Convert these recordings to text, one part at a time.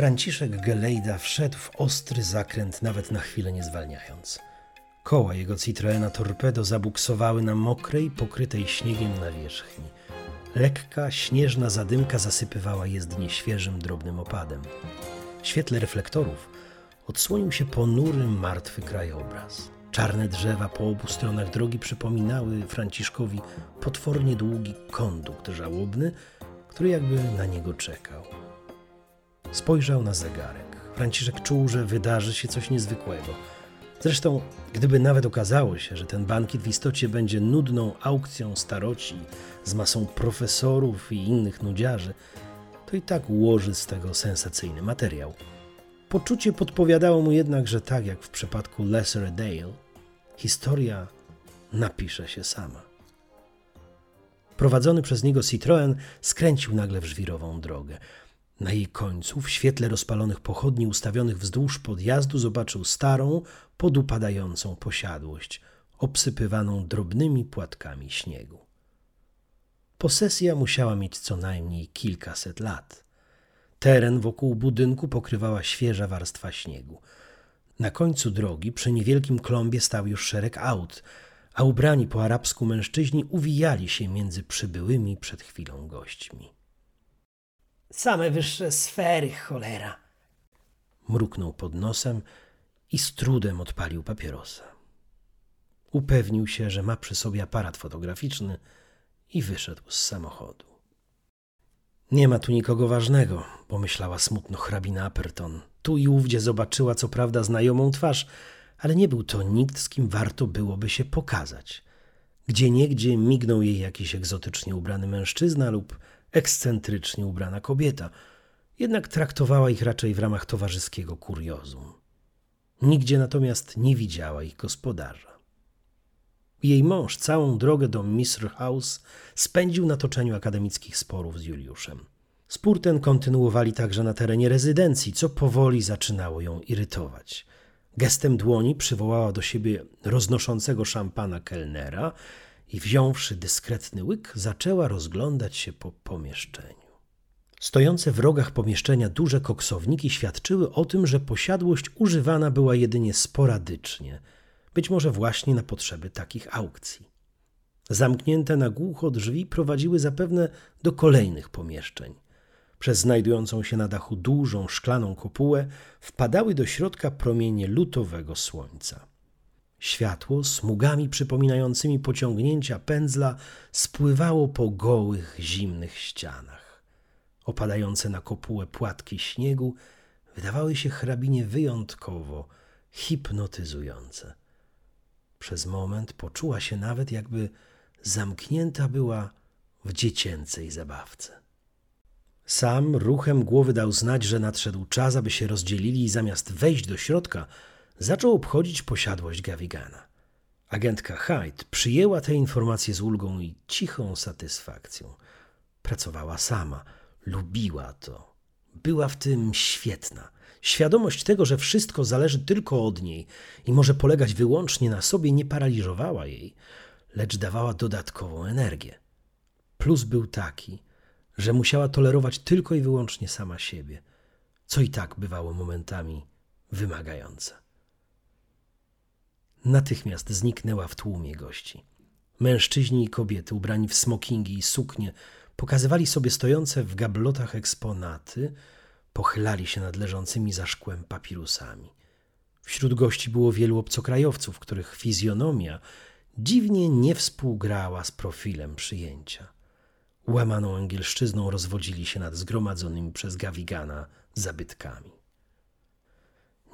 Franciszek Gelejda wszedł w ostry zakręt, nawet na chwilę nie zwalniając. Koła jego Citroena Torpedo zabuksowały na mokrej, pokrytej śniegiem nawierzchni. Lekka, śnieżna zadymka zasypywała jezdnię świeżym, drobnym opadem. W świetle reflektorów odsłonił się ponury, martwy krajobraz. Czarne drzewa po obu stronach drogi przypominały Franciszkowi potwornie długi kondukt żałobny, który jakby na niego czekał. Spojrzał na zegarek. Franciszek czuł, że wydarzy się coś niezwykłego. Zresztą, gdyby nawet okazało się, że ten bankiet w istocie będzie nudną aukcją staroci z masą profesorów i innych nudziarzy, to i tak ułoży z tego sensacyjny materiał. Poczucie podpowiadało mu jednak, że tak jak w przypadku Lesser Dale, historia napisze się sama. Prowadzony przez niego Citroen skręcił nagle w żwirową drogę. Na jej końcu, w świetle rozpalonych pochodni ustawionych wzdłuż podjazdu, zobaczył starą, podupadającą posiadłość, obsypywaną drobnymi płatkami śniegu. Posesja musiała mieć co najmniej kilkaset lat. Teren wokół budynku pokrywała świeża warstwa śniegu. Na końcu drogi, przy niewielkim klombie, stał już szereg aut, a ubrani po arabsku mężczyźni uwijali się między przybyłymi przed chwilą gośćmi. Same wyższe sfery, cholera. Mruknął pod nosem i z trudem odpalił papierosa. Upewnił się, że ma przy sobie aparat fotograficzny i wyszedł z samochodu. Nie ma tu nikogo ważnego, pomyślała smutno hrabina Aperton. Tu i ówdzie zobaczyła co prawda znajomą twarz, ale nie był to nikt, z kim warto byłoby się pokazać. Gdzie niegdzie mignął jej jakiś egzotycznie ubrany mężczyzna lub ekscentrycznie ubrana kobieta, jednak traktowała ich raczej w ramach towarzyskiego kuriozum. Nigdzie natomiast nie widziała ich gospodarza. Jej mąż całą drogę do Misr House spędził na toczeniu akademickich sporów z Juliuszem. Spór ten kontynuowali także na terenie rezydencji, co powoli zaczynało ją irytować. Gestem dłoni przywołała do siebie roznoszącego szampana kelnera i wziąwszy dyskretny łyk, zaczęła rozglądać się po pomieszczeniu. Stojące w rogach pomieszczenia duże koksowniki świadczyły o tym, że posiadłość używana była jedynie sporadycznie, być może właśnie na potrzeby takich aukcji. Zamknięte na głucho drzwi prowadziły zapewne do kolejnych pomieszczeń. Przez znajdującą się na dachu dużą szklaną kopułę wpadały do środka promienie lutowego słońca. Światło, smugami przypominającymi pociągnięcia pędzla, spływało po gołych, zimnych ścianach. Opadające na kopułę płatki śniegu wydawały się hrabinie wyjątkowo hipnotyzujące. Przez moment poczuła się nawet, jakby zamknięta była w dziecięcej zabawce. Sam ruchem głowy dał znać, że nadszedł czas, aby się rozdzielili i zamiast wejść do środka, zaczął obchodzić posiadłość Gawigana. Agentka Hyde przyjęła te informacje z ulgą i cichą satysfakcją. Pracowała sama, lubiła to. Była w tym świetna. Świadomość tego, że wszystko zależy tylko od niej i może polegać wyłącznie na sobie, nie paraliżowała jej, lecz dawała dodatkową energię. Plus był taki, że musiała tolerować tylko i wyłącznie sama siebie, co i tak bywało momentami wymagające. Natychmiast zniknęła w tłumie gości. Mężczyźni i kobiety ubrani w smokingi i suknie pokazywali sobie stojące w gablotach eksponaty, pochylali się nad leżącymi za szkłem papirusami. Wśród gości było wielu obcokrajowców, których fizjonomia dziwnie nie współgrała z profilem przyjęcia. Łamaną angielszczyzną rozwodzili się nad zgromadzonymi przez Gawigana zabytkami.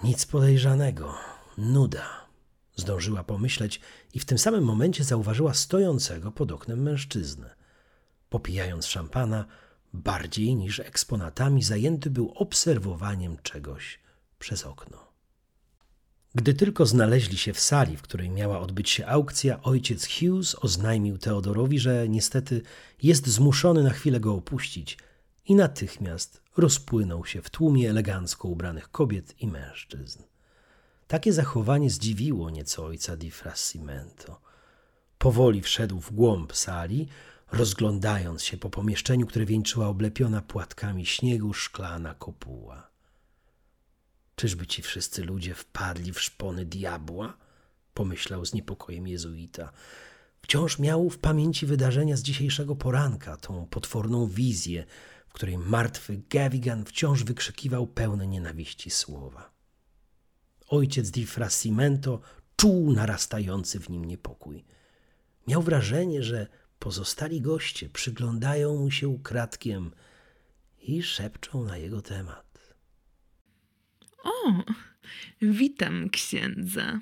Nic podejrzanego, nuda, zdążyła pomyśleć i w tym samym momencie zauważyła stojącego pod oknem mężczyznę. Popijając szampana, bardziej niż eksponatami, zajęty był obserwowaniem czegoś przez okno. Gdy tylko znaleźli się w sali, w której miała odbyć się aukcja, ojciec Hughes oznajmił Teodorowi, że niestety jest zmuszony na chwilę go opuścić i natychmiast rozpłynął się w tłumie elegancko ubranych kobiet i mężczyzn. Takie zachowanie zdziwiło nieco ojca di Frascimento. Powoli wszedł w głąb sali, rozglądając się po pomieszczeniu, które wieńczyła oblepiona płatkami śniegu szklana kopuła. Czyżby ci wszyscy ludzie wpadli w szpony diabła? Pomyślał z niepokojem jezuita. Wciąż miał w pamięci wydarzenia z dzisiejszego poranka, tą potworną wizję, w której martwy Gavigan wciąż wykrzykiwał pełne nienawiści słowa. Ojciec di Frascimento czuł narastający w nim niepokój. Miał wrażenie, że pozostali goście przyglądają mu się ukradkiem i szepczą na jego temat. O, witam księdza.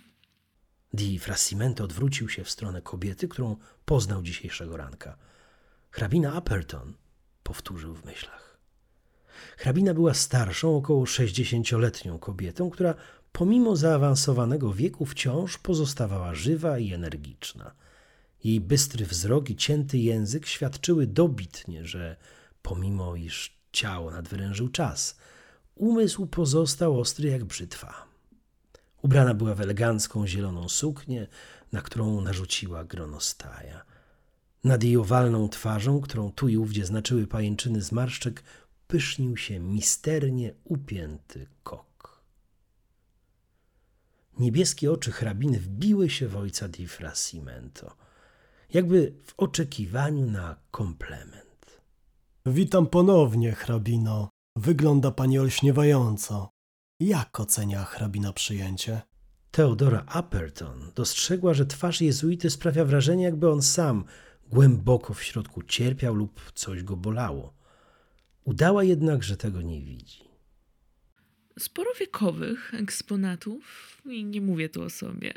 Di Frascimento odwrócił się w stronę kobiety, którą poznał dzisiejszego ranka. Hrabina Apperton, powtórzył w myślach. Hrabina była starszą, około sześćdziesięcioletnią kobietą, która pomimo zaawansowanego wieku wciąż pozostawała żywa i energiczna. Jej bystry wzrok i cięty język świadczyły dobitnie, że pomimo iż ciało nadwyrężył czas, umysł pozostał ostry jak brzytwa. Ubrana była w elegancką zieloną suknię, na którą narzuciła gronostaja. Nad jej owalną twarzą, którą tu i ówdzie znaczyły pajęczyny zmarszczek, pysznił się misternie upięty kok. Niebieskie oczy hrabiny wbiły się w ojca di Frascimento, jakby w oczekiwaniu na komplement. Witam ponownie, hrabino. Wygląda pani olśniewająco. Jak ocenia hrabina przyjęcie? Teodora Apperton dostrzegła, że twarz jezuity sprawia wrażenie, jakby on sam głęboko w środku cierpiał lub coś go bolało. Udała jednak, że tego nie widzi. Sporo wiekowych eksponatów i nie mówię tu o sobie.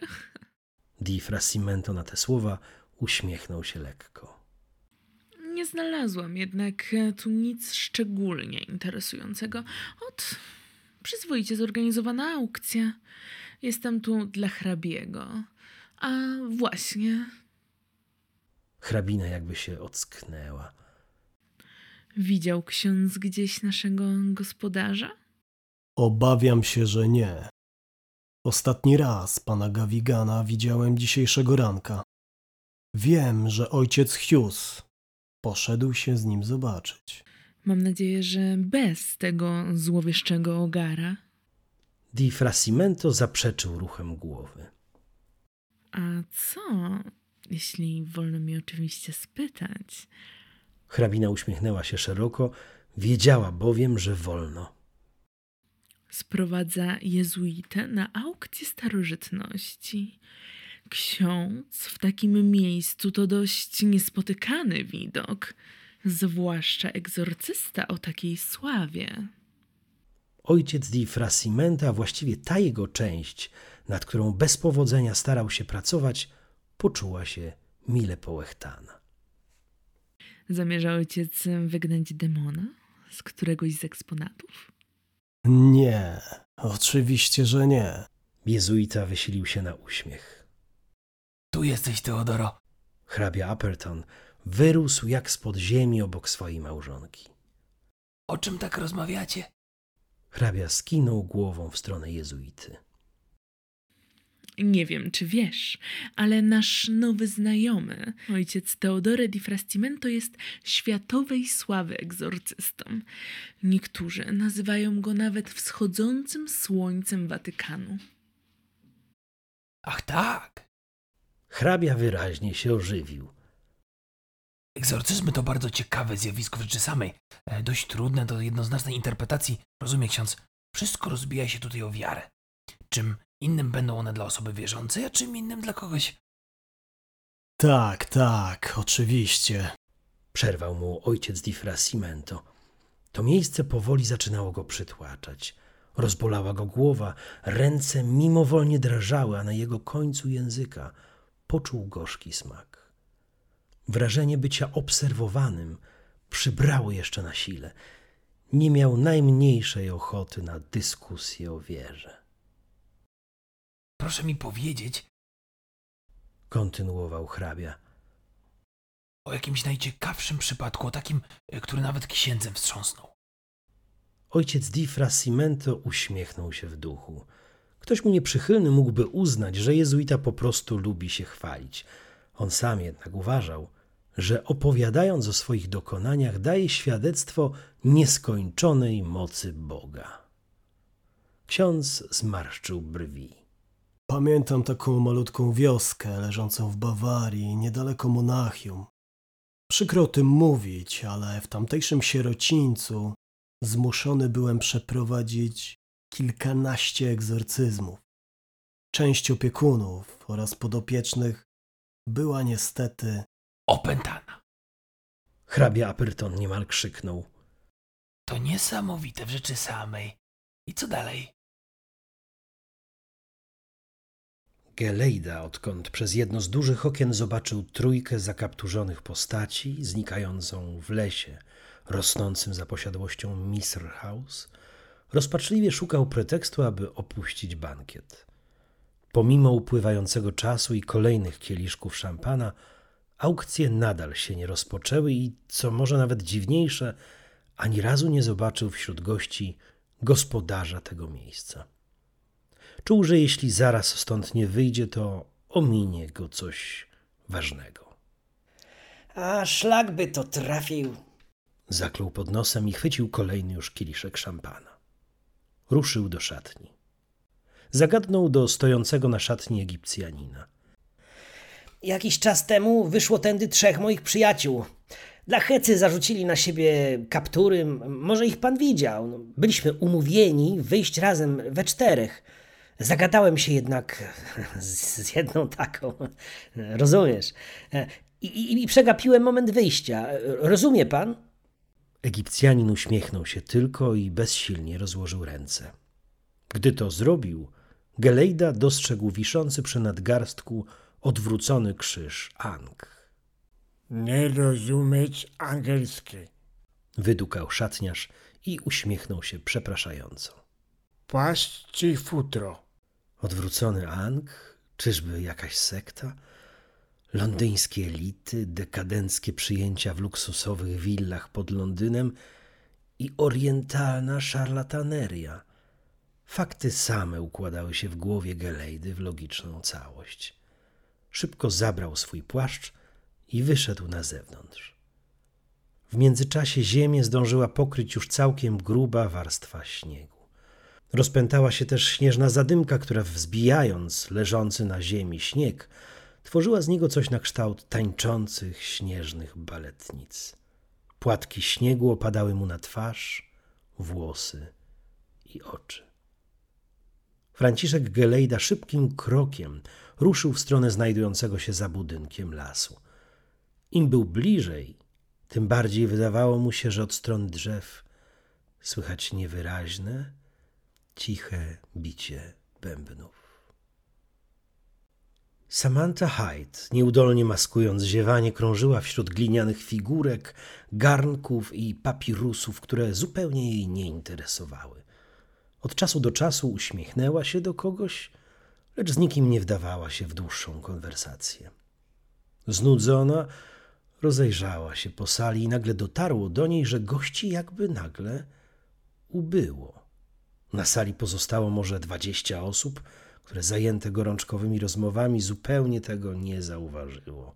Di Frascimento na te słowa uśmiechnął się lekko. Nie znalazłam jednak tu nic szczególnie interesującego. Od przyzwoicie zorganizowana aukcja. Jestem tu dla hrabiego. A właśnie, Hrabina jakby się ocknęła. widział ksiądz gdzieś naszego gospodarza? Obawiam się, że nie. Ostatni raz pana Gawigana widziałem dzisiejszego ranka. Wiem, że ojciec Hughes poszedł się z nim zobaczyć. Mam nadzieję, że bez tego złowieszczego ogara. Di Frascimento zaprzeczył ruchem głowy. A co, jeśli wolno mi oczywiście spytać? Hrabina uśmiechnęła się szeroko, wiedziała bowiem, że wolno. Sprowadza jezuitę na aukcję starożytności. Ksiądz w takim miejscu to dość niespotykany widok, zwłaszcza egzorcysta o takiej sławie. Ojciec Di Frascimento, a właściwie ta jego część, nad którą bez powodzenia starał się pracować, poczuła się mile połechtana. Zamierza ojciec wygnać demona z któregoś z eksponatów? Nie, oczywiście, że nie. Jezuita wysilił się na uśmiech. Tu jesteś, Teodoro. Hrabia Apperton wyrósł jak spod ziemi obok swojej małżonki. O czym tak rozmawiacie? Hrabia skinął głową w stronę jezuity. Nie wiem, czy wiesz, ale nasz nowy znajomy, ojciec Teodore di Frascimento, jest światowej sławy egzorcystą. Niektórzy nazywają go nawet wschodzącym słońcem Watykanu. Ach tak. Hrabia wyraźnie się ożywił. Egzorcyzmy to bardzo ciekawe zjawisko w rzeczy samej. E, dość trudne do jednoznacznej interpretacji. Rozumie ksiądz, wszystko rozbija się tutaj o wiarę. Czym innym będą one dla osoby wierzącej, a czym innym dla kogoś. Tak, tak, oczywiście. Przerwał mu ojciec Di Frascimento. To miejsce powoli zaczynało go przytłaczać. Rozbolała go głowa, ręce mimowolnie drżały, a na jego końcu języka poczuł gorzki smak. Wrażenie bycia obserwowanym przybrało jeszcze na sile. Nie miał najmniejszej ochoty na dyskusję o wierze. Proszę mi powiedzieć Kontynuował hrabia. o jakimś najciekawszym przypadku, o takim, e, który nawet księdzem wstrząsnął. Ojciec Di Frascimento uśmiechnął się w duchu. Ktoś mu nieprzychylny mógłby uznać, że jezuita po prostu lubi się chwalić. On sam jednak uważał, że opowiadając o swoich dokonaniach daje świadectwo nieskończonej mocy Boga. Ksiądz zmarszczył brwi. Pamiętam taką malutką wioskę leżącą w Bawarii, niedaleko Monachium. Przykro o tym mówić, ale w tamtejszym sierocińcu zmuszony byłem przeprowadzić kilkanaście egzorcyzmów. Część opiekunów oraz podopiecznych była niestety Opętana. Hrabia Apyrton niemal krzyknął. To niesamowite w rzeczy samej. I co dalej? Gelejda, odkąd przez jedno z dużych okien zobaczył trójkę zakapturzonych postaci znikającą w lesie rosnącym za posiadłością Misr House, rozpaczliwie szukał pretekstu, aby opuścić bankiet. Pomimo upływającego czasu i kolejnych kieliszków szampana, aukcje nadal się nie rozpoczęły i, co może nawet dziwniejsze, ani razu nie zobaczył wśród gości gospodarza tego miejsca. Czuł, że jeśli zaraz stąd nie wyjdzie, to ominie go coś ważnego. A szlak by to trafił. Zaklął pod nosem i chwycił kolejny już kieliszek szampana. Ruszył do szatni. Zagadnął do stojącego na szatni Egipcjanina. Jakiś czas temu wyszło tędy trzech moich przyjaciół. Dla hecy zarzucili na siebie kaptury. Może ich pan widział. No, Byliśmy umówieni wyjść razem we czterech. Zagadałem się jednak z z jedną taką. Rozumiesz? I, i, I przegapiłem moment wyjścia. Rozumie pan? Egipcjanin uśmiechnął się tylko i bezsilnie rozłożył ręce. Gdy to zrobił, Gelejda dostrzegł wiszący przy nadgarstku odwrócony krzyż Ang. Nie rozumieć angielski. Wydukał szatniarz i uśmiechnął się przepraszająco. Płaszcz ci futro. Odwrócony Ang? Czyżby jakaś sekta? Londyńskie elity, dekadenckie przyjęcia w luksusowych willach pod Londynem i orientalna szarlataneria. Fakty same układały się w głowie Gelejdy w logiczną całość. Szybko zabrał swój płaszcz i wyszedł na zewnątrz. W międzyczasie ziemię zdążyła pokryć już całkiem gruba warstwa śniegu. Rozpętała się też śnieżna zadymka, która wzbijając leżący na ziemi śnieg, tworzyła z niego coś na kształt tańczących śnieżnych baletnic. Płatki śniegu opadały mu na twarz, włosy i oczy. Franciszek Gelejda szybkim krokiem ruszył w stronę znajdującego się za budynkiem lasu. Im był bliżej, tym bardziej wydawało mu się, że od stron drzew słychać niewyraźne, ciche bicie bębnów. Samantha Hyde, nieudolnie maskując ziewanie, krążyła wśród glinianych figurek, garnków i papirusów, które zupełnie jej nie interesowały. Od czasu do czasu uśmiechnęła się do kogoś, lecz z nikim nie wdawała się w dłuższą konwersację. Znudzona, rozejrzała się po sali i nagle dotarło do niej, że gości jakby nagle ubyło. Na sali pozostało może dwadzieścia osób, które zajęte gorączkowymi rozmowami zupełnie tego nie zauważyło.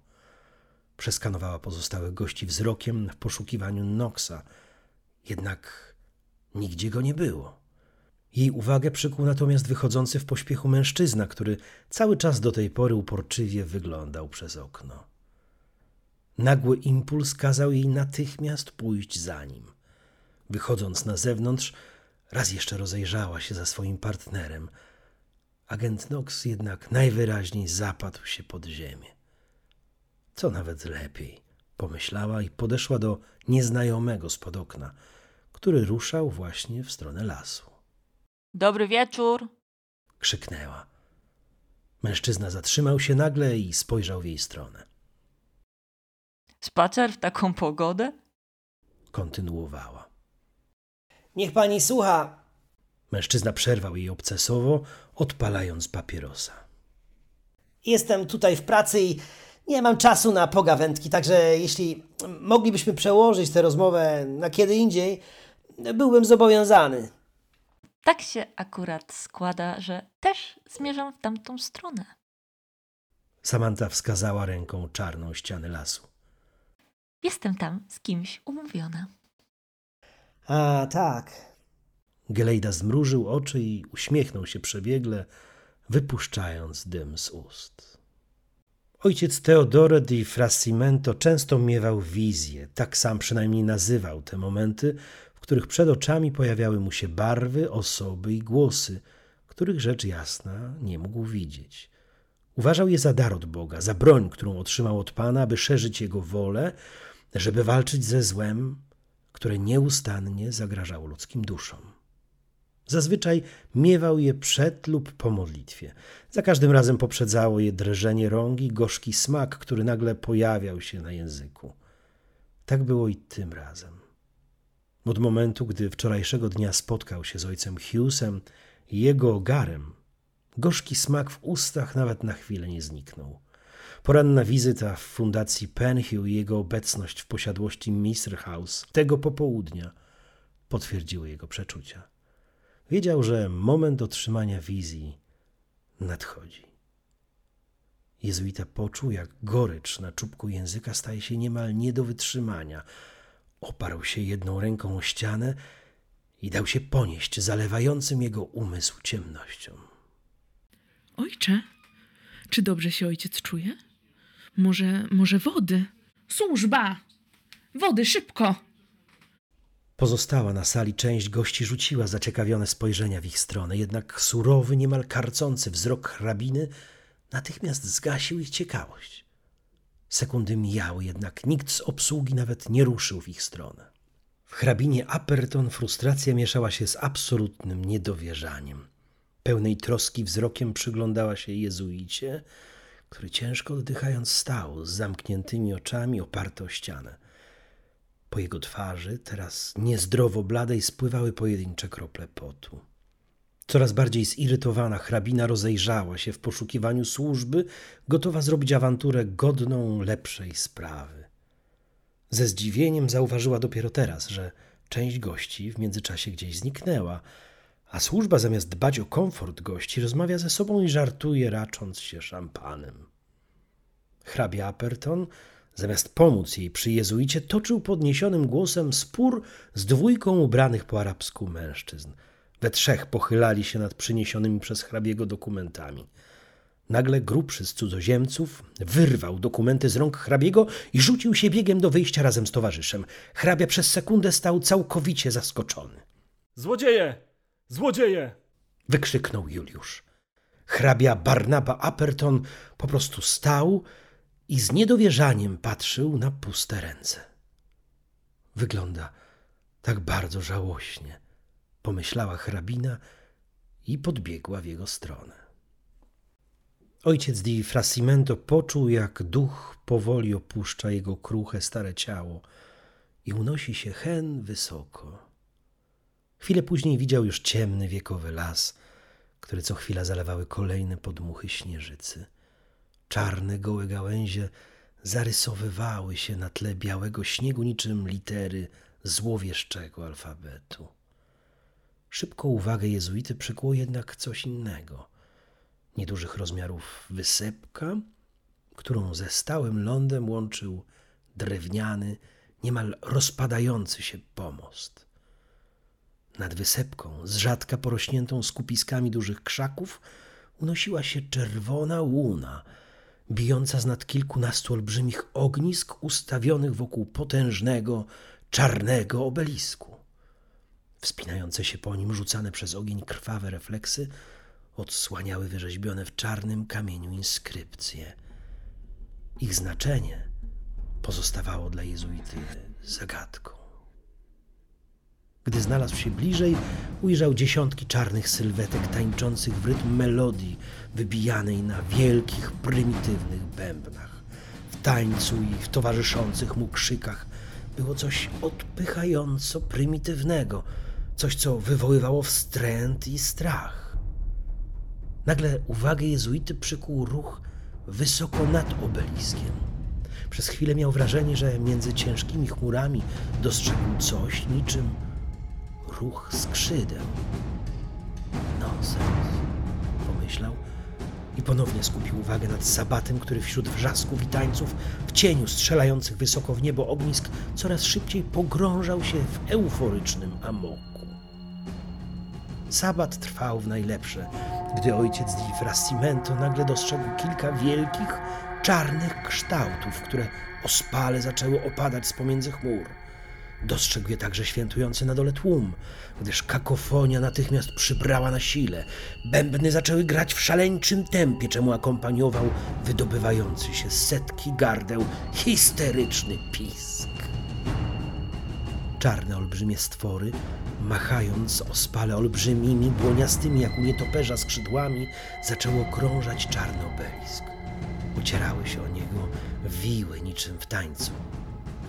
Przeskanowała pozostałych gości wzrokiem w poszukiwaniu Noxa, jednak nigdzie go nie było. Jej uwagę przykuł natomiast wychodzący w pośpiechu mężczyzna, który cały czas do tej pory uporczywie wyglądał przez okno. Nagły impuls kazał jej natychmiast pójść za nim. Wychodząc na zewnątrz, raz jeszcze rozejrzała się za swoim partnerem. Agent Knox jednak najwyraźniej zapadł się pod ziemię. Co nawet lepiej, pomyślała i podeszła do nieznajomego spod okna, który ruszał właśnie w stronę lasu. Dobry wieczór. Krzyknęła. Mężczyzna zatrzymał się nagle i spojrzał w jej stronę. Spacer w taką pogodę? Kontynuowała. Niech pani słucha. Mężczyzna przerwał jej obcesowo, odpalając papierosa. Jestem tutaj w pracy i nie mam czasu na pogawędki, także jeśli moglibyśmy przełożyć tę rozmowę na kiedy indziej, byłbym zobowiązany. Tak się akurat składa, że też zmierzam w tamtą stronę. Samantha wskazała ręką czarną ścianę lasu. Jestem tam z kimś umówiona. A, tak. Gelejda zmrużył oczy i uśmiechnął się przebiegle, wypuszczając dym z ust. Ojciec Teodoro di Frascimento często miewał wizje, tak sam przynajmniej nazywał te momenty, w których przed oczami pojawiały mu się barwy, osoby i głosy, których rzecz jasna nie mógł widzieć. Uważał je za dar od Boga, za broń, którą otrzymał od Pana, aby szerzyć Jego wolę, żeby walczyć ze złem, które nieustannie zagrażało ludzkim duszom. Zazwyczaj miewał je przed lub po modlitwie. Za każdym razem poprzedzało je drżenie rąk i gorzki smak, który nagle pojawiał się na języku. Tak było i tym razem. Od momentu, gdy wczorajszego dnia spotkał się z ojcem Hughesem i jego ogarem, gorzki smak w ustach nawet na chwilę nie zniknął. Poranna wizyta w fundacji Penhill i jego obecność w posiadłości Mister House tego popołudnia potwierdziły jego przeczucia. Wiedział, że moment otrzymania wizji nadchodzi. Jezuita poczuł, jak gorycz na czubku języka staje się niemal nie do wytrzymania. Oparł się jedną ręką o ścianę i dał się ponieść zalewającym jego umysł ciemnością. Ojcze, czy dobrze się ojciec czuje? Może, może wody? Służba! Wody, szybko! Pozostała na sali część gości rzuciła zaciekawione spojrzenia w ich stronę, jednak surowy, niemal karcący wzrok hrabiny natychmiast zgasił ich ciekawość. Sekundy mijały, jednak nikt z obsługi nawet nie ruszył w ich stronę. W hrabinie Aperton frustracja mieszała się z absolutnym niedowierzaniem. Pełnej troski wzrokiem przyglądała się jezuicie, który ciężko oddychając stał z zamkniętymi oczami oparty o ścianę. Po jego twarzy, teraz niezdrowo bladej, spływały pojedyncze krople potu. Coraz bardziej zirytowana hrabina rozejrzała się w poszukiwaniu służby, gotowa zrobić awanturę godną lepszej sprawy. Ze zdziwieniem zauważyła dopiero teraz, że część gości w międzyczasie gdzieś zniknęła, a służba zamiast dbać o komfort gości rozmawia ze sobą i żartuje, racząc się szampanem. Hrabia Aperton Zamiast pomóc jej przy jezuicie, toczył podniesionym głosem spór z dwójką ubranych po arabsku mężczyzn. We trzech pochylali się nad przyniesionymi przez hrabiego dokumentami. Nagle grubszy z cudzoziemców wyrwał dokumenty z rąk hrabiego i rzucił się biegiem do wyjścia razem z towarzyszem. Hrabia przez sekundę stał całkowicie zaskoczony. Złodzieje! Złodzieje! Wykrzyknął Juliusz. Hrabia Barnaba Aperton po prostu stał i z niedowierzaniem patrzył na puste ręce. Wygląda tak bardzo żałośnie, pomyślała hrabina i podbiegła w jego stronę. Ojciec di Frascimento poczuł, jak duch powoli opuszcza jego kruche stare ciało i unosi się hen wysoko. Chwilę później widział już ciemny wiekowy las, który co chwila zalewały kolejne podmuchy śnieżycy. Czarne, gołe gałęzie zarysowywały się na tle białego śniegu niczym litery złowieszczego alfabetu. Szybko uwagę jezuity przykuło jednak coś innego. Niedużych rozmiarów wysepka, którą ze stałym lądem łączył drewniany, niemal rozpadający się pomost. Nad wysepką, z rzadka porośniętą skupiskami dużych krzaków, unosiła się czerwona łuna – bijąca z nad kilkunastu olbrzymich ognisk ustawionych wokół potężnego, czarnego obelisku. Wspinające się po nim rzucane przez ogień krwawe refleksy odsłaniały wyrzeźbione w czarnym kamieniu inskrypcje. Ich znaczenie pozostawało dla jezuity zagadką. Gdy znalazł się bliżej, ujrzał dziesiątki czarnych sylwetek tańczących w rytm melodii wybijanej na wielkich, prymitywnych bębnach. W tańcu i w towarzyszących mu krzykach było coś odpychająco prymitywnego, coś, co wywoływało wstręt i strach. Nagle uwagę jezuity przykuł ruch wysoko nad obeliskiem. Przez chwilę miał wrażenie, że między ciężkimi chmurami dostrzegł coś niczym ruch skrzydeł. Nonsens, pomyślał i ponownie skupił uwagę nad sabatem, który wśród wrzasków i tańców, w cieniu strzelających wysoko w niebo ognisk, coraz szybciej pogrążał się w euforycznym amoku. Sabat trwał w najlepsze, gdy ojciec Di Frascimento nagle dostrzegł kilka wielkich, czarnych kształtów, które ospale zaczęły opadać z pomiędzy chmur. Dostrzegł je także świętujący na dole tłum, gdyż kakofonia natychmiast przybrała na sile. Bębny zaczęły grać w szaleńczym tempie, czemu akompaniował wydobywający się z setki gardeł histeryczny pisk. Czarne olbrzymie stwory, machając ospale olbrzymimi, błoniastymi jak u nietoperza skrzydłami, zaczęły okrążać czarny obelisk. Ocierały się o niego, wiły niczym w tańcu.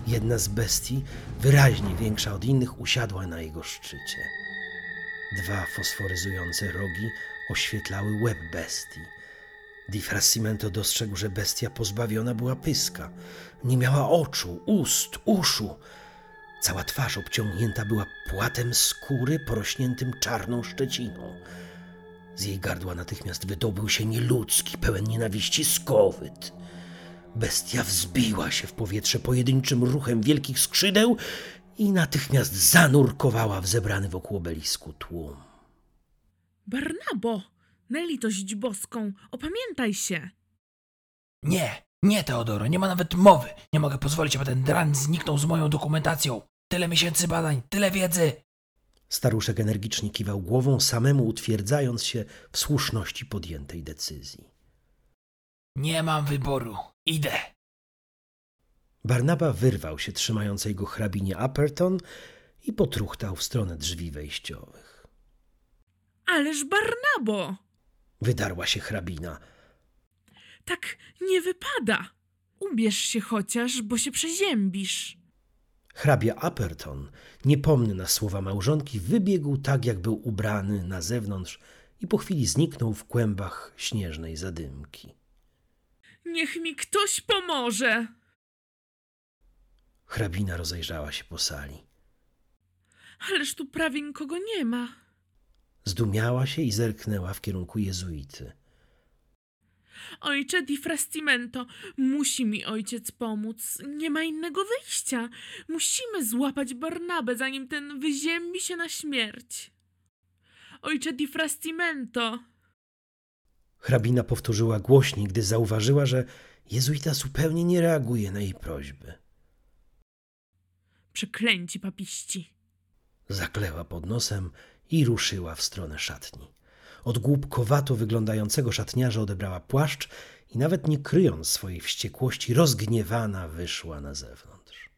Jedna z bestii, wyraźnie większa od innych, usiadła na jego szczycie. Dwa fosforyzujące rogi oświetlały łeb bestii. Di dostrzegł, że bestia pozbawiona była pyska. Nie miała oczu, ust, uszu. Cała twarz obciągnięta była płatem skóry porośniętym czarną szczeciną. Z jej gardła natychmiast wydobył się nieludzki, pełen nienawiści skowyt. Bestia wzbiła się w powietrze pojedynczym ruchem wielkich skrzydeł i natychmiast zanurkowała w zebrany wokół obelisku tłum. Barnabo, na litość boską, opamiętaj się. Nie, nie, Teodoro, nie ma nawet mowy. Nie mogę pozwolić, aby ten dran zniknął z moją dokumentacją. Tyle miesięcy badań, tyle wiedzy. Staruszek energicznie kiwał głową, samemu utwierdzając się w słuszności podjętej decyzji. Nie mam wyboru. Idę. Barnaba wyrwał się trzymającej go hrabinie Upperton i potruchtał w stronę drzwi wejściowych. Ależ Barnabo, Wydarła się hrabina. tak nie wypada. Ubierz się chociaż, bo się przeziębisz. Hrabia Upperton, niepomny na słowa małżonki, wybiegł tak, jak był ubrany na zewnątrz i po chwili zniknął w kłębach śnieżnej zadymki. Niech mi ktoś pomoże. Hrabina rozejrzała się po sali. Ależ tu prawie nikogo nie ma. Zdumiała się i zerknęła w kierunku jezuity. Ojcze Di Frastimento, musi mi ojciec pomóc. Nie ma innego wyjścia. Musimy złapać Barnabę, zanim ten wyziębi się na śmierć. Ojcze Di Frastimento. Hrabina powtórzyła głośniej, gdy zauważyła, że jezuita zupełnie nie reaguje na jej prośby. Przeklęci papiści. Zakleła pod nosem i ruszyła w stronę szatni. Od głupkowato wyglądającego szatniarza odebrała płaszcz i nawet nie kryjąc swojej wściekłości, rozgniewana wyszła na zewnątrz.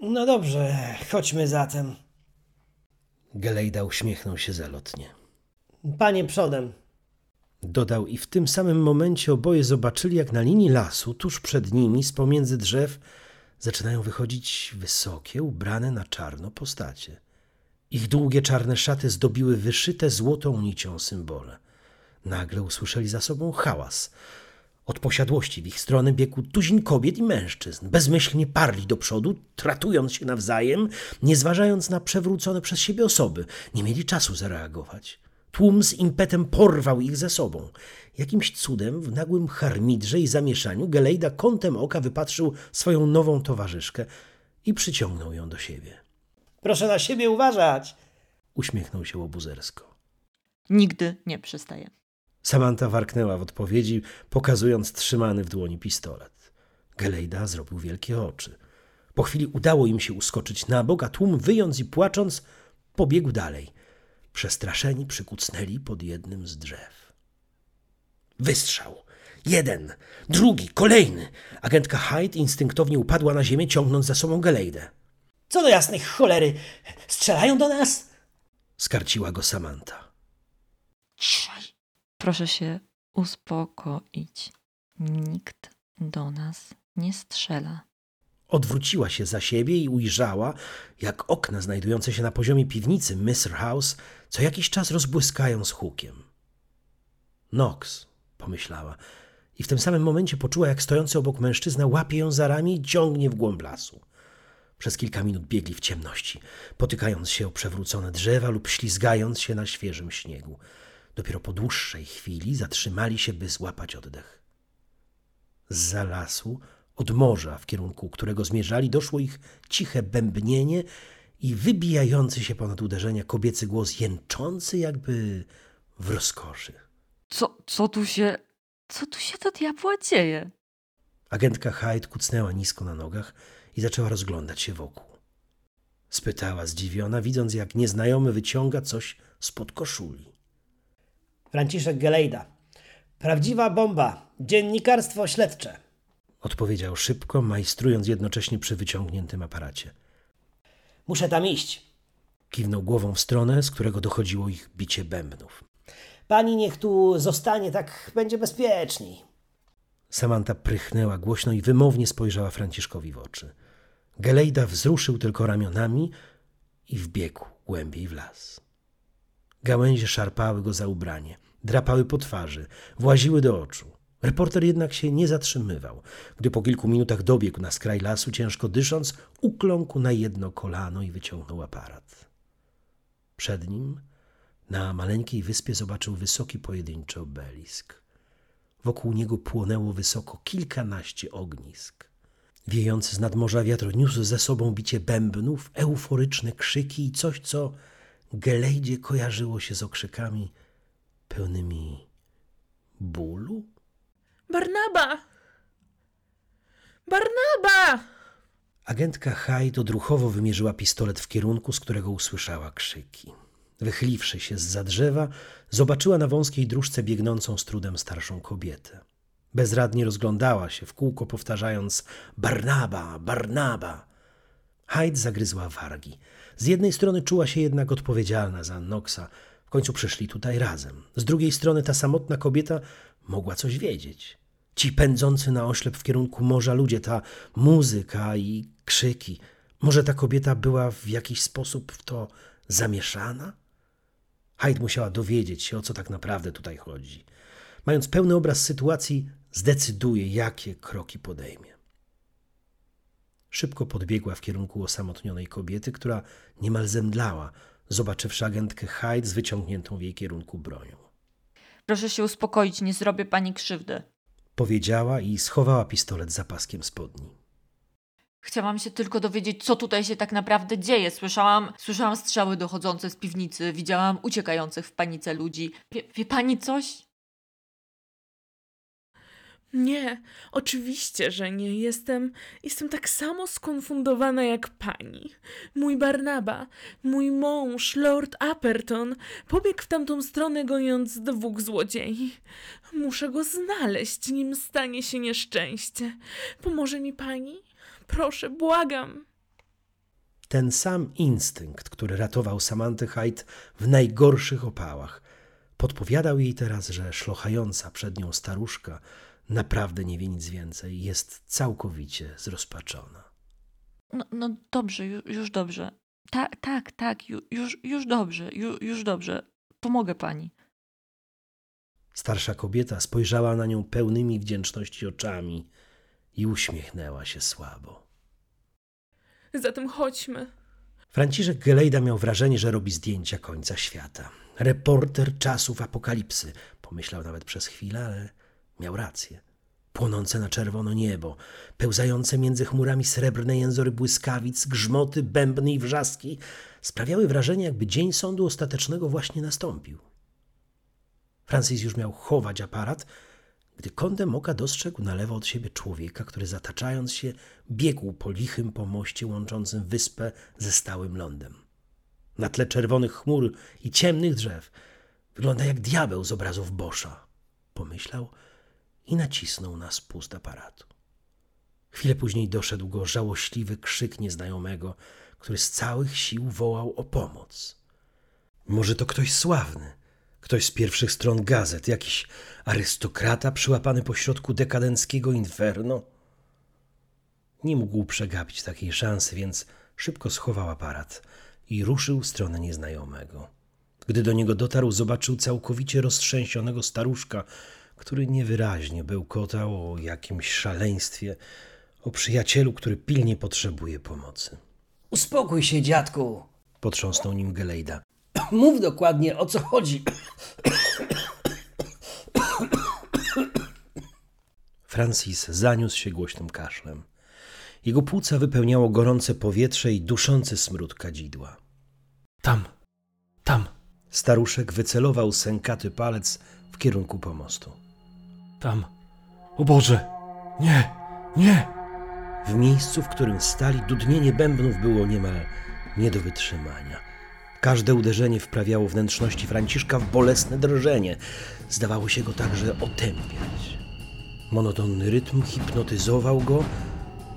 No dobrze, chodźmy zatem. Gelejda uśmiechnął się zalotnie. Panie przodem. Dodał i w tym samym momencie oboje zobaczyli, jak na linii lasu, tuż przed nimi, z pomiędzy drzew, zaczynają wychodzić wysokie, ubrane na czarno postacie. Ich długie czarne szaty zdobiły wyszyte złotą nicią symbole. Nagle usłyszeli za sobą hałas. Od posiadłości w ich stronę biegł tuzin kobiet i mężczyzn. Bezmyślnie parli do przodu, tratując się nawzajem, nie zważając na przewrócone przez siebie osoby. Nie mieli czasu zareagować. Tłum z impetem porwał ich ze sobą. Jakimś cudem w nagłym harmidrze i zamieszaniu Gelejda kątem oka wypatrzył swoją nową towarzyszkę i przyciągnął ją do siebie. Proszę na siebie uważać. Uśmiechnął się łobuzersko. Nigdy nie przystaję. Samanta warknęła w odpowiedzi, pokazując trzymany w dłoni pistolet. Gelejda zrobił wielkie oczy. Po chwili udało im się uskoczyć na bok, a tłum wyjąc i płacząc, pobiegł dalej. Przestraszeni przykucnęli pod jednym z drzew. Wystrzał. Jeden, drugi, kolejny. Agentka Hyde instynktownie upadła na ziemię, ciągnąc za sobą Gelejdę. Co do jasnej cholery, strzelają do nas? Skarciła go Samanta. Ciszej. Proszę się uspokoić. Nikt do nas nie strzela. Odwróciła się za siebie i ujrzała, jak okna znajdujące się na poziomie piwnicy Mr. House co jakiś czas rozbłyskają z hukiem. Nox, pomyślała, i w tym samym momencie poczuła, jak stojący obok mężczyzna łapie ją za ramię i ciągnie w głąb lasu. Przez kilka minut biegli w ciemności, potykając się o przewrócone drzewa lub ślizgając się na świeżym śniegu. Dopiero po dłuższej chwili zatrzymali się, by złapać oddech. Zza lasu, od morza, w kierunku którego zmierzali, doszło ich ciche bębnienie i wybijający się ponad uderzenia kobiecy głos jęczący jakby w rozkoszy. Co, co tu się... Co tu się do diabła dzieje? Agentka Hyde kucnęła nisko na nogach i zaczęła rozglądać się wokół. Spytała zdziwiona, widząc jak nieznajomy wyciąga coś spod koszuli. Franciszek Gelejda. Prawdziwa bomba. Dziennikarstwo śledcze. Odpowiedział szybko, majstrując jednocześnie przy wyciągniętym aparacie. Muszę tam iść. Kiwnął głową w stronę, z którego dochodziło ich bicie bębnów. Pani niech tu zostanie, tak będzie bezpieczniej. Samanta prychnęła głośno i wymownie spojrzała Franciszkowi w oczy. Gelejda wzruszył tylko ramionami i wbiegł głębiej w las. Gałęzie szarpały go za ubranie, drapały po twarzy, właziły do oczu. Reporter jednak się nie zatrzymywał. Gdy po kilku minutach dobiegł na skraj lasu, ciężko dysząc, ukląkł na jedno kolano i wyciągnął aparat. Przed nim, na maleńkiej wyspie, zobaczył wysoki pojedynczy obelisk. Wokół niego płonęło wysoko kilkanaście ognisk. Wiejący z nadmorza wiatr niósł ze sobą bicie bębnów, euforyczne krzyki i coś, co Gelejdzie kojarzyło się z okrzykami pełnymi bólu. Barnaba! Barnaba! Agentka Hyde odruchowo wymierzyła pistolet w kierunku, z którego usłyszała krzyki. Wychyliwszy się z za drzewa, zobaczyła na wąskiej dróżce biegnącą z trudem starszą kobietę. Bezradnie rozglądała się w kółko, powtarzając Barnaba, Barnaba. Hyde zagryzła wargi. Z jednej strony czuła się jednak odpowiedzialna za Noxa. W końcu przyszli tutaj razem. Z drugiej strony ta samotna kobieta mogła coś wiedzieć. Ci pędzący na oślep w kierunku morza ludzie, ta muzyka i krzyki. Może ta kobieta była w jakiś sposób w to zamieszana? Hyde musiała dowiedzieć się, o co tak naprawdę tutaj chodzi. Mając pełny obraz sytuacji, zdecyduje, jakie kroki podejmie. Szybko podbiegła w kierunku osamotnionej kobiety, która niemal zemdlała, zobaczywszy agentkę Hyde z wyciągniętą w jej kierunku bronią. Proszę się uspokoić, nie zrobię pani krzywdy. Powiedziała i schowała pistolet za paskiem spodni. Chciałam się tylko dowiedzieć, co tutaj się tak naprawdę dzieje. Słyszałam, słyszałam strzały dochodzące z piwnicy, widziałam uciekających w panice ludzi. Wie, wie pani coś? Nie, oczywiście, że nie. Jestem, jestem tak samo skonfundowana jak pani. Mój Barnaba, mój mąż, Lord Apperton, pobiegł w tamtą stronę goniąc dwóch złodziei. Muszę go znaleźć, nim stanie się nieszczęście. Pomoże mi pani? Proszę, błagam. Ten sam instynkt, który ratował Samantę Hyde w najgorszych opałach, podpowiadał jej teraz, że szlochająca przed nią staruszka naprawdę nie wie nic więcej, jest całkowicie zrozpaczona. No, no dobrze, już, już dobrze. Tak, tak, tak, ju- już, już dobrze, ju, już dobrze. Pomogę pani. Starsza kobieta spojrzała na nią pełnymi wdzięczności oczami i uśmiechnęła się słabo. Zatem chodźmy. Franciszek Gelejda miał wrażenie, że robi zdjęcia końca świata. Reporter czasów apokalipsy, pomyślał nawet przez chwilę, ale miał rację. Płonące na czerwono niebo, pełzające między chmurami srebrne jęzory błyskawic, grzmoty, bębny i wrzaski sprawiały wrażenie, jakby dzień sądu ostatecznego właśnie nastąpił. Francis już miał chować aparat, gdy kątem oka dostrzegł na lewo od siebie człowieka, który zataczając się biegł po lichym pomoście łączącym wyspę ze stałym lądem. Na tle czerwonych chmur i ciemnych drzew wygląda jak diabeł z obrazów Boscha, pomyślał i nacisnął na spust aparatu. Chwilę później doszedł go żałośliwy krzyk nieznajomego, który z całych sił wołał o pomoc. Może to ktoś sławny, ktoś z pierwszych stron gazet, jakiś arystokrata przyłapany pośrodku dekadenckiego inferno? Nie mógł przegapić takiej szansy, więc szybko schował aparat i ruszył w stronę nieznajomego. Gdy do niego dotarł, zobaczył całkowicie roztrzęsionego staruszka, który niewyraźnie bełkotał o jakimś szaleństwie, o przyjacielu, który pilnie potrzebuje pomocy. Uspokój się, dziadku. Potrząsnął nim Gelejda. Mów dokładnie, o co chodzi. Francis zaniósł się głośnym kaszlem. Jego płuca wypełniało gorące powietrze i duszący smród kadzidła. Tam, tam, Staruszek wycelował sękaty palec w kierunku pomostu. Tam. O Boże! Nie! Nie! W miejscu, w którym stali, dudnienie bębnów było niemal nie do wytrzymania. Każde uderzenie wprawiało wnętrzności Franciszka w bolesne drżenie. Zdawało się go także otępiać. Monotonny rytm hipnotyzował go,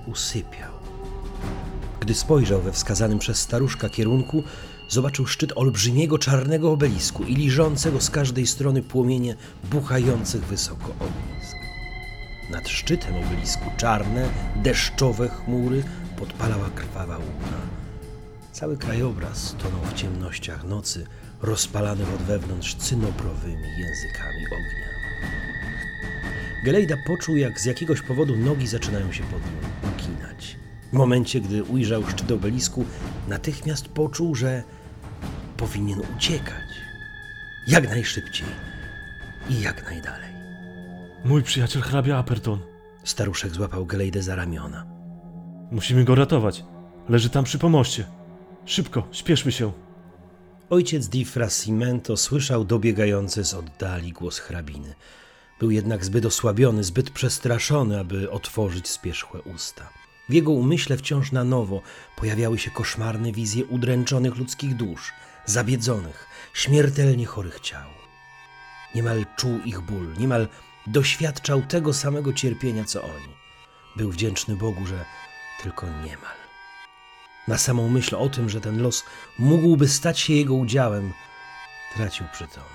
usypiał. Gdy spojrzał we wskazanym przez staruszka kierunku, zobaczył szczyt olbrzymiego czarnego obelisku i liżącego z każdej strony płomienie buchających wysoko ognisk. Nad szczytem obelisku czarne, deszczowe chmury podpalała krwawa łuna. Cały krajobraz tonął w ciemnościach nocy, rozpalany od wewnątrz cynobrowymi językami ognia. Gelejda poczuł, jak z jakiegoś powodu nogi zaczynają się pod nim uginać. W momencie, gdy ujrzał szczyt obelisku, natychmiast poczuł, że powinien uciekać. Jak najszybciej i jak najdalej. Mój przyjaciel hrabia Aperton. Staruszek złapał Gelejdę za ramiona. Musimy go ratować. Leży tam przy pomoście. Szybko, śpieszmy się. Ojciec Di Frascimento słyszał dobiegający z oddali głos hrabiny. Był jednak zbyt osłabiony, zbyt przestraszony, aby otworzyć spierzchłe usta. W jego umyśle wciąż na nowo pojawiały się koszmarne wizje udręczonych ludzkich dusz, zabiedzonych, śmiertelnie chorych ciał. Niemal czuł ich ból, niemal doświadczał tego samego cierpienia co oni. Był wdzięczny Bogu, że tylko niemal. Na samą myśl o tym, że ten los mógłby stać się jego udziałem, tracił przytomność.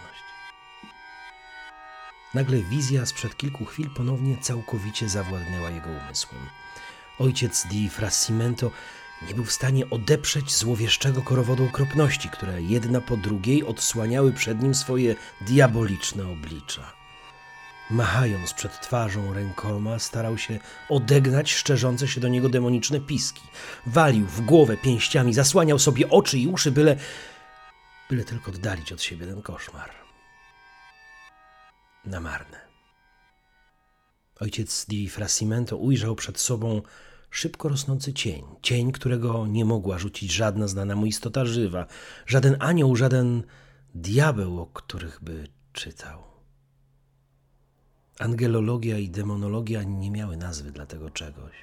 Nagle wizja sprzed kilku chwil ponownie całkowicie zawładnęła jego umysłem. Ojciec Di Frascimento nie był w stanie odeprzeć złowieszczego korowodu okropności, które jedna po drugiej odsłaniały przed nim swoje diaboliczne oblicza. Machając przed twarzą rękoma, starał się odegnać szczerzące się do niego demoniczne piski. Walił w głowę pięściami, zasłaniał sobie oczy i uszy, byle, byle tylko oddalić od siebie ten koszmar. Na marne. Ojciec Di Frascimento ujrzał przed sobą szybko rosnący cień. Cień, którego nie mogła rzucić żadna znana mu istota żywa, żaden anioł, żaden diabeł, o których by czytał. Angelologia i demonologia nie miały nazwy dla tego czegoś.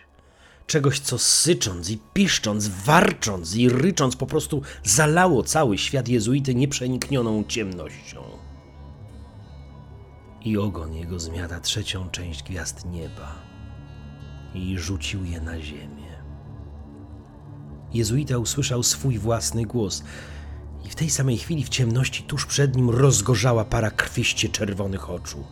Czegoś, co sycząc i piszcząc, warcząc i rycząc po prostu zalało cały świat jezuity nieprzeniknioną ciemnością. I ogon jego zmiata trzecią część gwiazd nieba i rzucił je na ziemię. Jezuita usłyszał swój własny głos i w tej samej chwili w ciemności tuż przed nim rozgorzała para krwiście czerwonych oczu.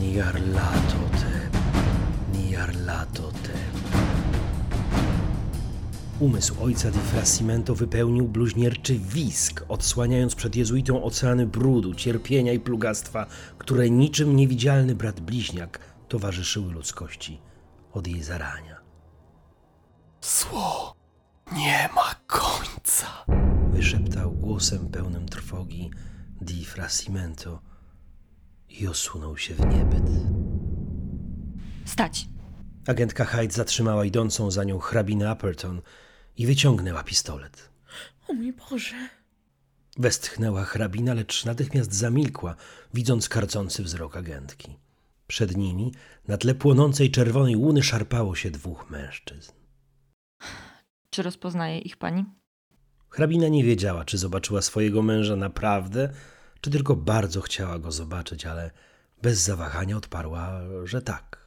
Niarlatote, Niarlatote. Umysł ojca Di Frascimento wypełnił bluźnierczy wisk, odsłaniając przed jezuitą oceany brudu, cierpienia i plugastwa, które niczym niewidzialny brat bliźniak towarzyszyły ludzkości od jej zarania. Zło nie ma końca. Wyszeptał głosem pełnym trwogi Di Frascimento i osunął się w niebyt. Stać. Agentka Hyde zatrzymała idącą za nią hrabinę Apperton i wyciągnęła pistolet. O mój Boże. Westchnęła hrabina, lecz natychmiast zamilkła, widząc karcący wzrok agentki. Przed nimi, na tle płonącej czerwonej łuny, szarpało się dwóch mężczyzn. Czy rozpoznaje ich pani? Hrabina nie wiedziała, czy zobaczyła swojego męża naprawdę, czy tylko bardzo chciała go zobaczyć, ale bez zawahania odparła, że tak.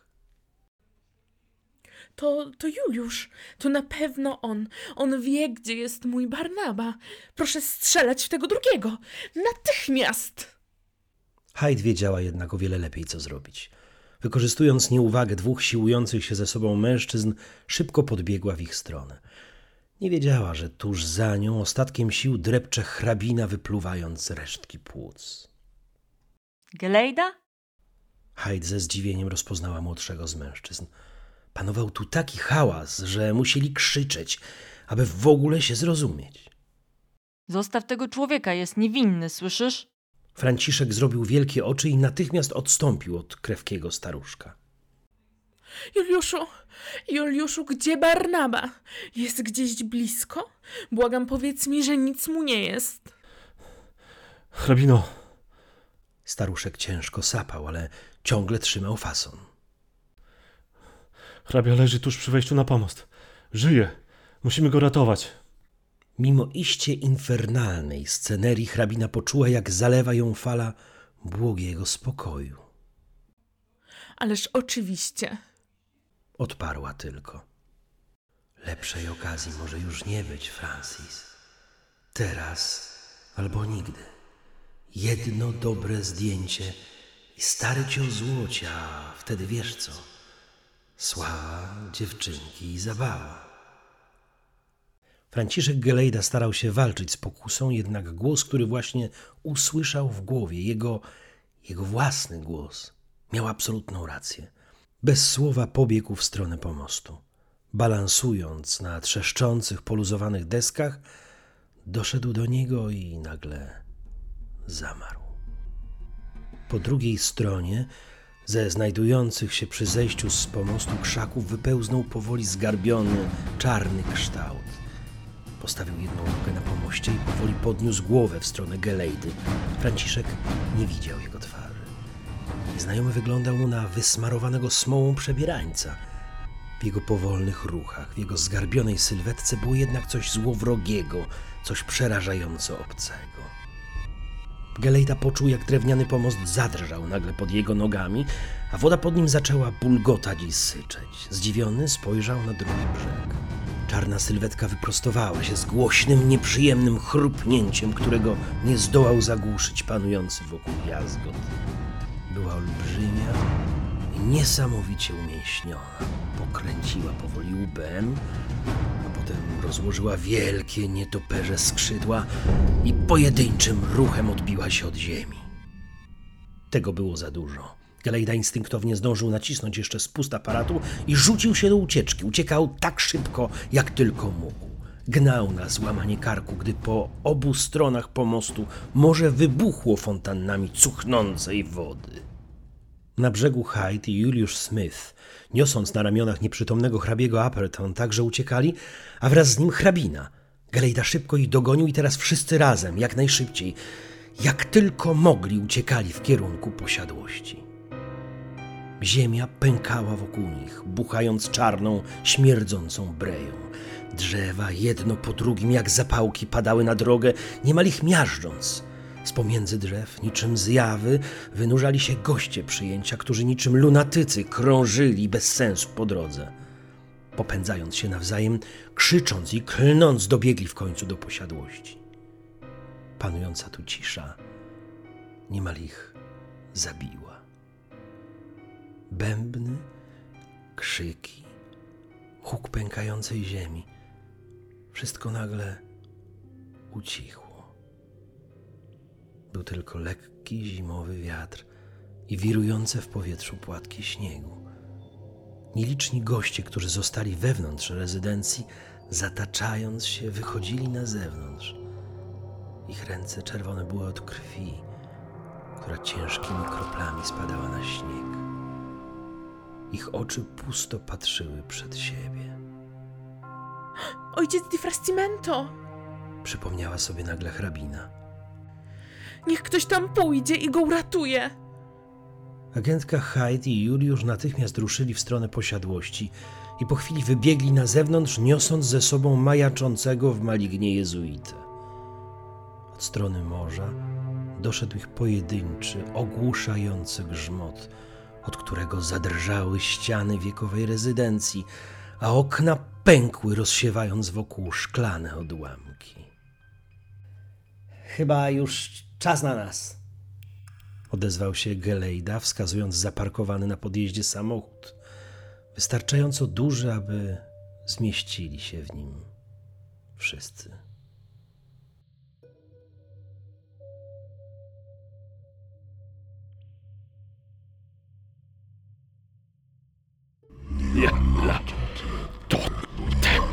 To, to Juliusz. To na pewno on. On wie, gdzie jest mój Barnaba. Proszę strzelać w tego drugiego. Natychmiast! Hyde wiedziała jednak o wiele lepiej, co zrobić. Wykorzystując nieuwagę dwóch siłujących się ze sobą mężczyzn, szybko podbiegła w ich stronę. Nie wiedziała, że tuż za nią ostatkiem sił drepcze hrabina, wypluwając resztki płuc. Gelejda? Hyde ze zdziwieniem rozpoznała młodszego z mężczyzn. Panował tu taki hałas, że musieli krzyczeć, aby w ogóle się zrozumieć. Zostaw tego człowieka, jest niewinny, słyszysz? Franciszek zrobił wielkie oczy i natychmiast odstąpił od krewkiego staruszka. Juliuszu, Juliuszu, gdzie Barnaba? Jest gdzieś blisko? Błagam, powiedz mi, że nic mu nie jest. Hrabino, Staruszek ciężko sapał, ale ciągle trzymał fason. Hrabia leży tuż przy wejściu na pomost. Żyje. Musimy go ratować. Mimo iście infernalnej scenerii hrabina poczuła, jak zalewa ją fala błogiego spokoju. Ależ oczywiście. Odparła tylko. Lepszej okazji może już nie być, Francis. Teraz albo nigdy. Jedno dobre zdjęcie i stary cię złocia, a wtedy wiesz co? Sława, dziewczynki i zabawa. Franciszek Gelejda starał się walczyć z pokusą, jednak głos, który właśnie usłyszał w głowie, jego, jego własny głos, miał absolutną rację. Bez słowa pobiegł w stronę pomostu. Balansując na trzeszczących, poluzowanych deskach, doszedł do niego i nagle zamarł. Po drugiej stronie, ze znajdujących się przy zejściu z pomostu krzaków, wypełznął powoli zgarbiony, czarny kształt. Postawił jedną rękę na pomoście i powoli podniósł głowę w stronę Gelejdy. Franciszek nie widział jego twarzy. Nieznajomy wyglądał mu na wysmarowanego smołą przebierańca. W jego powolnych ruchach, w jego zgarbionej sylwetce było jednak coś złowrogiego, coś przerażająco obcego. Gelejda poczuł, jak drewniany pomost zadrżał nagle pod jego nogami, a woda pod nim zaczęła bulgotać i syczeć. Zdziwiony spojrzał na drugi brzeg. Czarna sylwetka wyprostowała się z głośnym, nieprzyjemnym chrupnięciem, którego nie zdołał zagłuszyć panujący wokół jazgot. Była olbrzymia niesamowicie umięśniona. Pokręciła powoli łbem, a potem rozłożyła wielkie, nietoperze skrzydła i pojedynczym ruchem odbiła się od ziemi. Tego było za dużo. Gelejda instynktownie zdążył nacisnąć jeszcze spust aparatu i rzucił się do ucieczki. Uciekał tak szybko, jak tylko mógł. Gnał na złamanie karku, gdy po obu stronach pomostu morze wybuchło fontannami cuchnącej wody. Na brzegu Hyde i Juliusz Smith, niosąc na ramionach nieprzytomnego hrabiego Appleton, także uciekali, a wraz z nim hrabina. Gelejda szybko ich dogonił i teraz wszyscy razem, jak najszybciej, jak tylko mogli, uciekali w kierunku posiadłości. Ziemia pękała wokół nich, buchając czarną, śmierdzącą breją. Drzewa jedno po drugim, jak zapałki, padały na drogę, niemal ich miażdżąc. Z pomiędzy drzew, niczym zjawy, wynurzali się goście przyjęcia, którzy niczym lunatycy krążyli bez sensu po drodze. Popędzając się nawzajem, krzycząc i klnąc, dobiegli w końcu do posiadłości. Panująca tu cisza niemal ich zabiła. Bębny, krzyki, huk pękającej ziemi. Wszystko nagle ucichło. Był tylko lekki zimowy wiatr i wirujące w powietrzu płatki śniegu. Nieliczni goście, którzy zostali wewnątrz rezydencji, zataczając się, wychodzili na zewnątrz. Ich ręce czerwone były od krwi, która ciężkimi kroplami spadała na śnieg. Ich oczy pusto patrzyły przed siebie. Ojciec Di Frastimento! Przypomniała sobie nagle hrabina. Niech ktoś tam pójdzie i go uratuje! Agentka Hyde i Juliusz natychmiast ruszyli w stronę posiadłości i po chwili wybiegli na zewnątrz, niosąc ze sobą majaczącego w malignie jezuitę. Od strony morza doszedł ich pojedynczy, ogłuszający grzmot, od którego zadrżały ściany wiekowej rezydencji, a okna pękły, rozsiewając wokół szklane odłamki. Chyba już Czas na nas! Odezwał się Gelejda, wskazując zaparkowany na podjeździe samochód, wystarczająco duży, aby zmieścili się w nim wszyscy. Ja, ja, to, te.